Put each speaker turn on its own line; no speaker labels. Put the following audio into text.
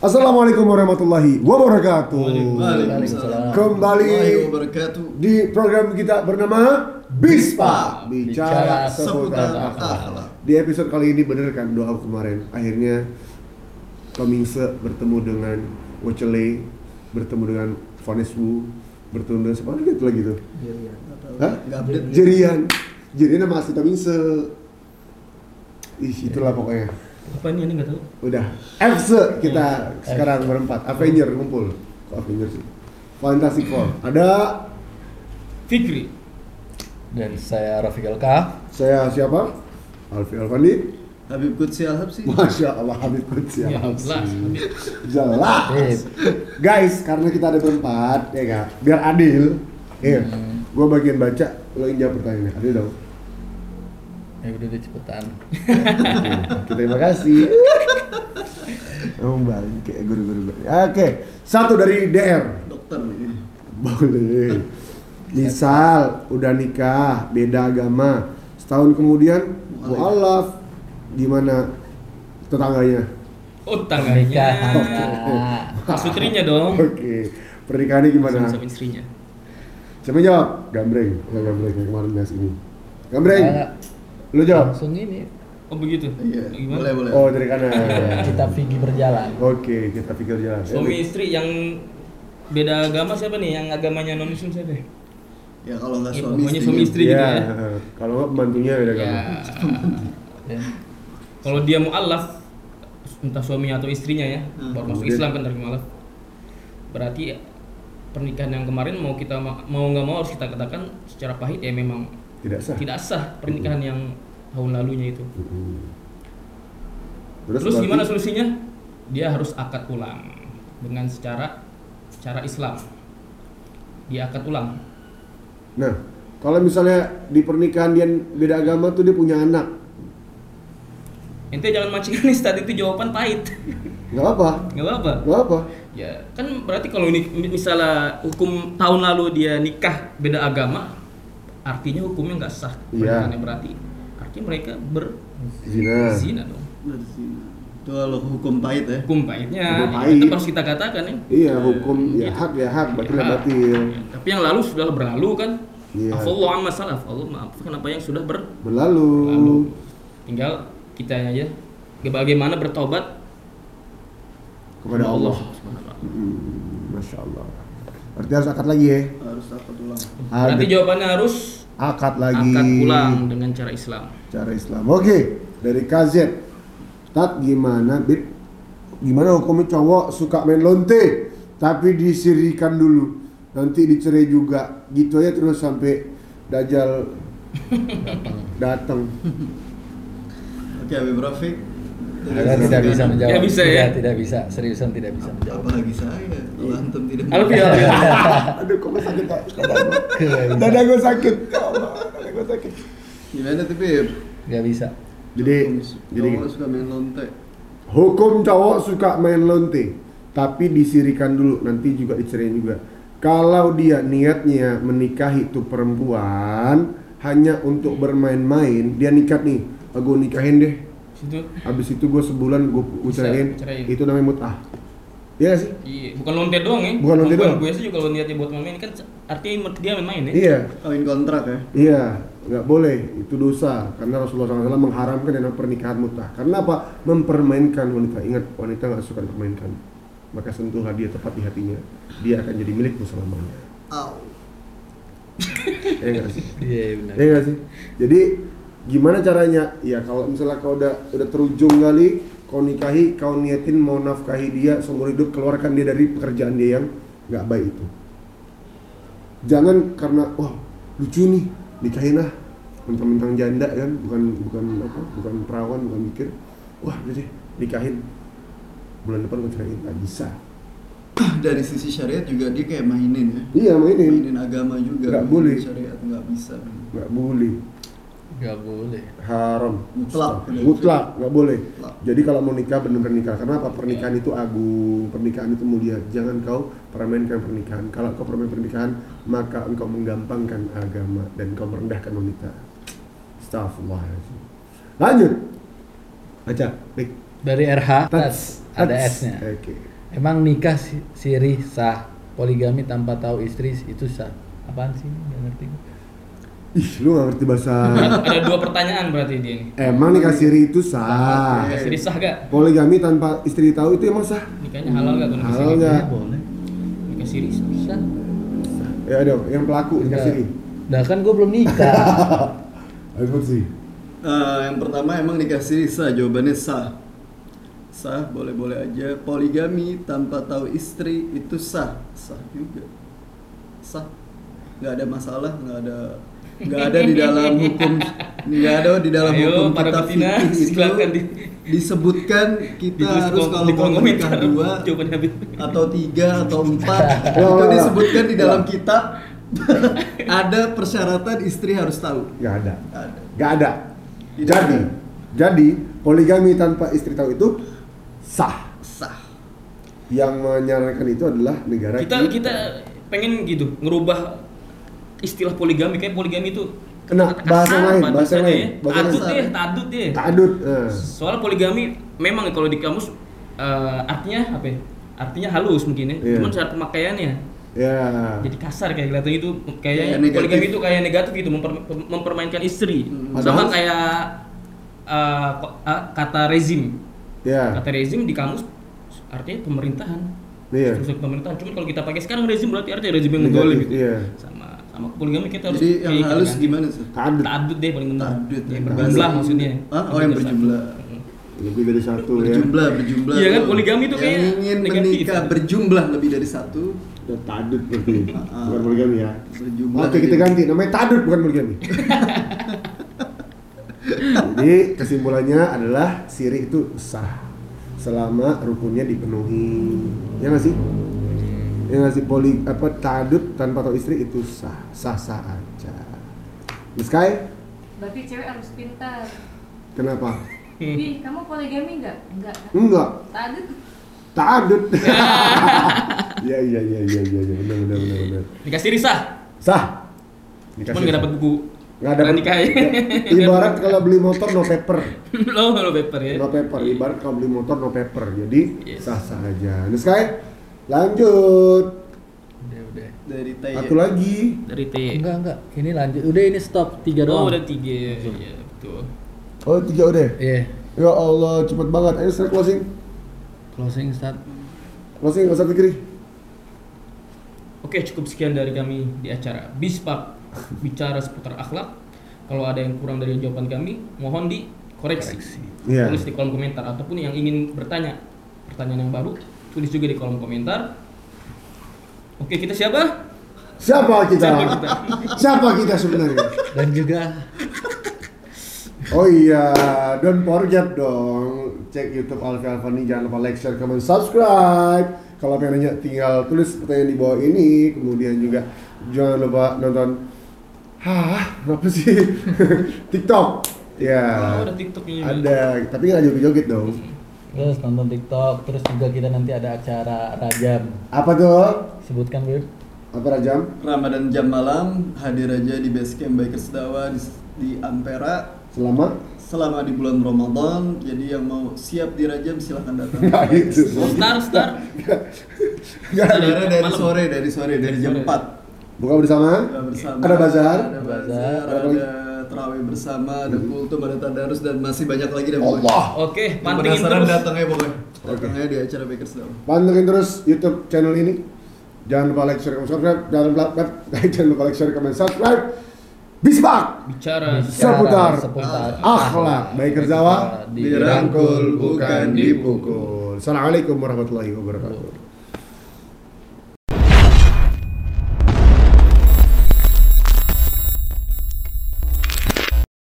Assalamualaikum warahmatullahi wabarakatuh.
Waalaikumsalam.
Kembali
wabarakatuh.
di program kita bernama Bispa bicara
Bicara
seputar akhlak. Di episode kali ini bener kan doa kemarin. Akhirnya Tomingse bertemu dengan Wocele, bertemu dengan Vanes Wu, bertemu dengan siapa lagi itu lagi tuh? Hah?
Update.
Jerian. Jerian nama asli Tomingse. Ih, itulah pokoknya.
Apa ini ini nggak tahu.
Udah. FC kita sekarang berempat. Avenger ngumpul. Kok Avenger sih? Fantastic Four. Ada
Fikri.
Dan saya Rafiq Elka.
saya siapa? Alfi Alfandi.
Habib Qudsi Al-Habsi.
Masya Allah Habib Qudsi
Ya,
Al-Habsi.
jelas.
Jelas.
Habib.
Guys, karena kita ada berempat, ya kak, biar adil. Iya.
Hmm.
Gua bagian baca, lo yang jawab pertanyaannya. Adil dong.
Ya udah deh cepetan.
Oke, Terima kasih. Balik kayak guru-guru. Oke, satu dari DR.
Dokter ini.
Boleh. Misal udah nikah, beda agama, setahun kemudian mualaf, gimana tetangganya?
Oh, tangganya.
Pernikahan.
Mas Fitrinya dong.
Oke, pernikahannya gimana?
Sama istrinya.
Siapa jawab? Gambreng, nggak gambreng yang kemarin bahas ini. Gambreng, lu jawab.
Langsung ini
Oh begitu.
Iya.
Gimana?
Boleh boleh.
Oh dari kanan.
kita Vigi berjalan.
Oke, kita pikir jalan.
Suami istri yang beda agama siapa nih? Yang agamanya non muslim siapa? ya?
Ya kalau nggak
Ya,
suami
pokoknya
istri.
suami istri
Iya,
gitu ya.
kalau nggak pembantunya beda agama.
Ya. Kalau dia mualaf entah suaminya atau istrinya ya,
Hmm.
baru masuk Islam kan dari mualaf. Berarti ya, pernikahan yang kemarin mau kita ma- mau nggak mau harus kita katakan secara pahit ya memang
Tidak sah.
tidak sah pernikahan yang tahun lalunya itu.
Mm-mm.
Terus,
berarti-
gimana solusinya? Dia harus akad ulang dengan secara cara Islam. Dia akad ulang.
Nah, kalau misalnya di pernikahan dia beda agama tuh dia punya anak,
Ente jangan mancing nih tadi itu jawaban pahit.
nggak apa,
Nggak apa-apa.
nggak apa.
Ya, kan berarti kalau ini misalnya hukum tahun lalu dia nikah beda agama, artinya hukumnya nggak sah.
Iya.
Pernikahannya berarti artinya mereka
Zina.
berzina dong.
Berzina. Itu kalau hukum pahit ya.
Hukum pahitnya
Hukum
ya,
pahit.
tetap harus kita katakan ya.
Iya, hukum ya hak ya hak, batil ya
Ya,
batil.
ya. Tapi yang lalu sudah berlalu kan.
Iya.
Afallahu amma salaf. Allah maafkan apa yang sudah ber
Berlalu.
Lalu tinggal kita aja bagaimana bertobat
kepada Allah.
Subhanahu wa ta'ala.
Masya Allah. Berarti harus akad lagi ya?
Harus akad ulang.
Berarti jawabannya harus
akad lagi.
akad ulang dengan cara Islam.
Cara Islam. Oke, dari KZ. Tat gimana, Bit? Gimana hukumnya cowok suka main lonte tapi disirikan dulu. Nanti dicerai juga. Gitu aja terus sampai Dajjal datang.
Oke Habib Rafiq.
Tidak bisa menjawab.
Nggak bisa
tidak,
ya?
Tidak bisa, seriusan tidak bisa menjawab.
Apalagi saya. Kalau antum tidak.
Alfi, Alfi.
Aduh, kok gue sakit Pak? Dada gue. Gue sakit. Ya Allah, dada gue sakit.
Gimana tuh?
Gak bisa.
Jadi, jadi
Cowok suka main lonte.
Hukum cowok suka main lonte, tapi disirikan dulu, nanti juga diceraiin juga. Kalau dia niatnya menikahi itu perempuan hanya untuk bermain-main, dia nikat nih, aku nikahin deh.
Situ
Habis itu gue sebulan gue ceraiin. itu namanya mut'ah. Iya nggak sih?
Iya, bukan lonte doang ya.
Bukan lonte doang.
Gue sih juga kalau niatnya buat main kan artinya dia main-main ya.
Iya,
Kawin kontrak ya.
iya, nggak boleh, itu dosa. Karena Rasulullah SAW mengharamkan yang namanya pernikahan mut'ah. Karena apa? Mempermainkan wanita. Ingat, wanita nggak suka dipermainkan. Maka sentuhlah dia tepat di hatinya. Dia akan jadi milikmu selamanya.
Au.
Iya nggak sih?
Iya benar.
Iya nggak sih? Jadi gimana caranya? Ya kalau misalnya kau udah udah terujung kali, kau nikahi, kau niatin mau nafkahi dia seumur hidup, keluarkan dia dari pekerjaan dia yang nggak baik itu. Jangan karena wah lucu nih nikahin lah, mentang-mentang janda kan, bukan bukan apa, bukan perawan, bukan mikir, wah udah deh nikahin bulan depan gue ceraiin, nggak bisa.
Dari sisi syariat juga dia kayak mainin ya.
Iya mainin,
Mainin agama juga.
Nggak boleh.
Syariat nggak bisa.
nggak boleh.
Gak boleh.
haram
Mutlak.
mutlak nggak boleh
Mutlak.
jadi kalau mau nikah benar-benar nikah karena apa pernikahan itu agung pernikahan itu mulia jangan kau permainkan pernikahan kalau kau permain pernikahan maka engkau menggampangkan agama dan kau merendahkan wanita Astagfirullahaladzim lanjut baca Rik
Dari RH
Tats.
ada. S-nya.
Oke.
Emang nikah si- siri sah, poligami tanpa tahu istri itu sah. Apaan sih? Gak ngerti.
Ih, lu gak ngerti bahasa.
Ada dua pertanyaan berarti dia ini.
Emang nikah siri itu sah.
Oke.
Kasih sah gak?
Poligami tanpa istri tahu itu emang sah?
Nikahnya halal gak? kalau
Halal
nikah siri?
nggak?
Ya, boleh.
Nikah siri sah.
Sah.
Ya dong, yang pelaku nikah siri.
Nah kan gue belum nikah.
Ayo sih.
Eh, yang pertama emang nikah siri sah, jawabannya sah. Sah, boleh-boleh aja. Poligami tanpa tahu istri itu sah, sah juga. Sah. nggak ada masalah, nggak ada nggak ada di dalam hukum nggak ada di dalam
Ayo,
hukum
para
kita
betina,
itu
di-
disebutkan kita
di
harus kalau
di
mau
kolom
menikah
komentar.
dua atau tiga atau empat
Wah,
itu disebutkan di dalam
Wah.
kitab ada persyaratan istri harus tahu
Gak ada.
ada
Gak ada.
Tidak
Jadi,
ada.
jadi poligami tanpa istri tahu itu sah.
sah
Yang menyarankan itu adalah negara
Kita kita pengen gitu ngerubah istilah poligami kayak poligami itu
Kena bahasa
kasar
lain,
banget
bahasa
bahasanya
lain,
ya.
bahasa
Tadut deh, tadut deh.
Kadut. eh.
Soal poligami memang kalau di kamus eh, artinya apa ya? Artinya halus mungkin ya.
Iya.
Cuman cara pemakaiannya
Ya.
jadi kasar kayak kelihatan itu kayak
negatif.
poligami itu kayak negatif gitu memper- mempermainkan istri.
Hmm.
Sama
Padahal-
kayak ko- eh, kata rezim.
Ya.
Kata rezim di kamus artinya pemerintahan.
Iya.
Struktur pemerintahan. Cuma kalau kita pakai sekarang rezim berarti artinya rezim yang
Negatif,
mendolim gitu.
iya.
Sama sama poligami kita harus
jadi yang
kayak
halus
kan.
gimana sih
Kadut.
Tadut deh paling benar.
Tadut,
Yang
ya.
berjumlah
Bahasa-
maksudnya.
Ah, oh, yang
Lebih dari satu.
berjumlah.
Mm.
Lebih dari satu ya.
berjumlah berjumlah
Iya kan, poligami
yang
kayak
ingin
negatif.
menikah berjumlah lebih dari satu
Dan tadut berarti.
Ah.
bukan poligami ya.
Berjumlah
Oke, kita ganti. Namanya tadut bukan poligami. Jadi kesimpulannya adalah siri itu sah selama rukunnya dipenuhi. Ya nggak sih? Ya nggak sih poli apa tadut tanpa tahu istri itu sah sah sah aja. Miss Kai,
Berarti cewek harus pintar.
kenapa?
Ih, kamu poligami nggak? Enggak. kan?
Enggak,
Tadi
tadut. Iya iya iya iya iya iya, benar benar benar benar.
Nikah siri sah.
Sah.
Cuman nggak dapat buku.
Nggak ada
nikah ya.
Ibarat kalau beli motor no paper.
Lo lo paper ya.
no paper ibarat kalau beli motor no paper jadi
Yes.
sah sah aja Sky lanjut
Udah, udah.
dari Tay
satu lagi
Dari T.
Enggak, enggak. Ini lanjut. Udah ini stop tiga
Oh,
doang.
udah tiga. Iya, betul.
oh tiga udah
Iya.
ya Allah cepet banget ayo start closing
Closing start.
closing nggak usah pikir
Oke, cukup sekian dari kami di acara Bispak bicara seputar akhlak. Kalau ada yang kurang dari jawaban kami, mohon dikoreksi.
Iya.
Tulis di kolom komentar ataupun yang ingin bertanya pertanyaan yang baru, tulis juga di kolom komentar. Oke, kita siapa?
siapa kita
Siapa kita?
siapa kita sebenarnya
Dan juga
oh iya don't forget dong cek YouTube Alfi Alfani jangan lupa like share comment subscribe kalau pengen nanya tinggal tulis pertanyaan di bawah ini kemudian juga jangan lupa nonton Hah, apa sih? TikTok. Ya.
Oh, ada TikToknya juga.
Ada, tapi nggak joget-joget dong.
Terus nonton TikTok, terus juga kita nanti ada acara rajam.
Apa tuh?
Sebutkan, Beb.
Apa rajam?
Ramadan jam malam hadir aja di Basecamp Bikers Dawa di, di Ampera
Selama?
selama di bulan Ramadan. Jadi yang mau siap dirajam silahkan datang.
Gitu.
Oh, star, star.
Sebenarnya dari
Malam.
sore, dari sore, dari jam
Sore.
4
Buka bersama?
Buka bersama.
Ada bazar?
Ada bazar,
Bazar.
Ada lagi?
ada terawih bersama, ada kultum, ada tadarus dan masih banyak lagi deh
Allah.
Oke,
Yang
pantengin terus.
datang ya pokoknya.
Oke.
Datang aja di acara Bakers Dawa.
Pantengin terus YouTube channel ini. Jangan lupa like, share, comment, subscribe. Jangan lupa jangan lupa like, share, comment, subscribe. Bisbak
Bicara.
seputar
seputar
akhlak baik kerjawa
Dirangkul, bukan
dipukul. Assalamualaikum warahmatullahi wabarakatuh.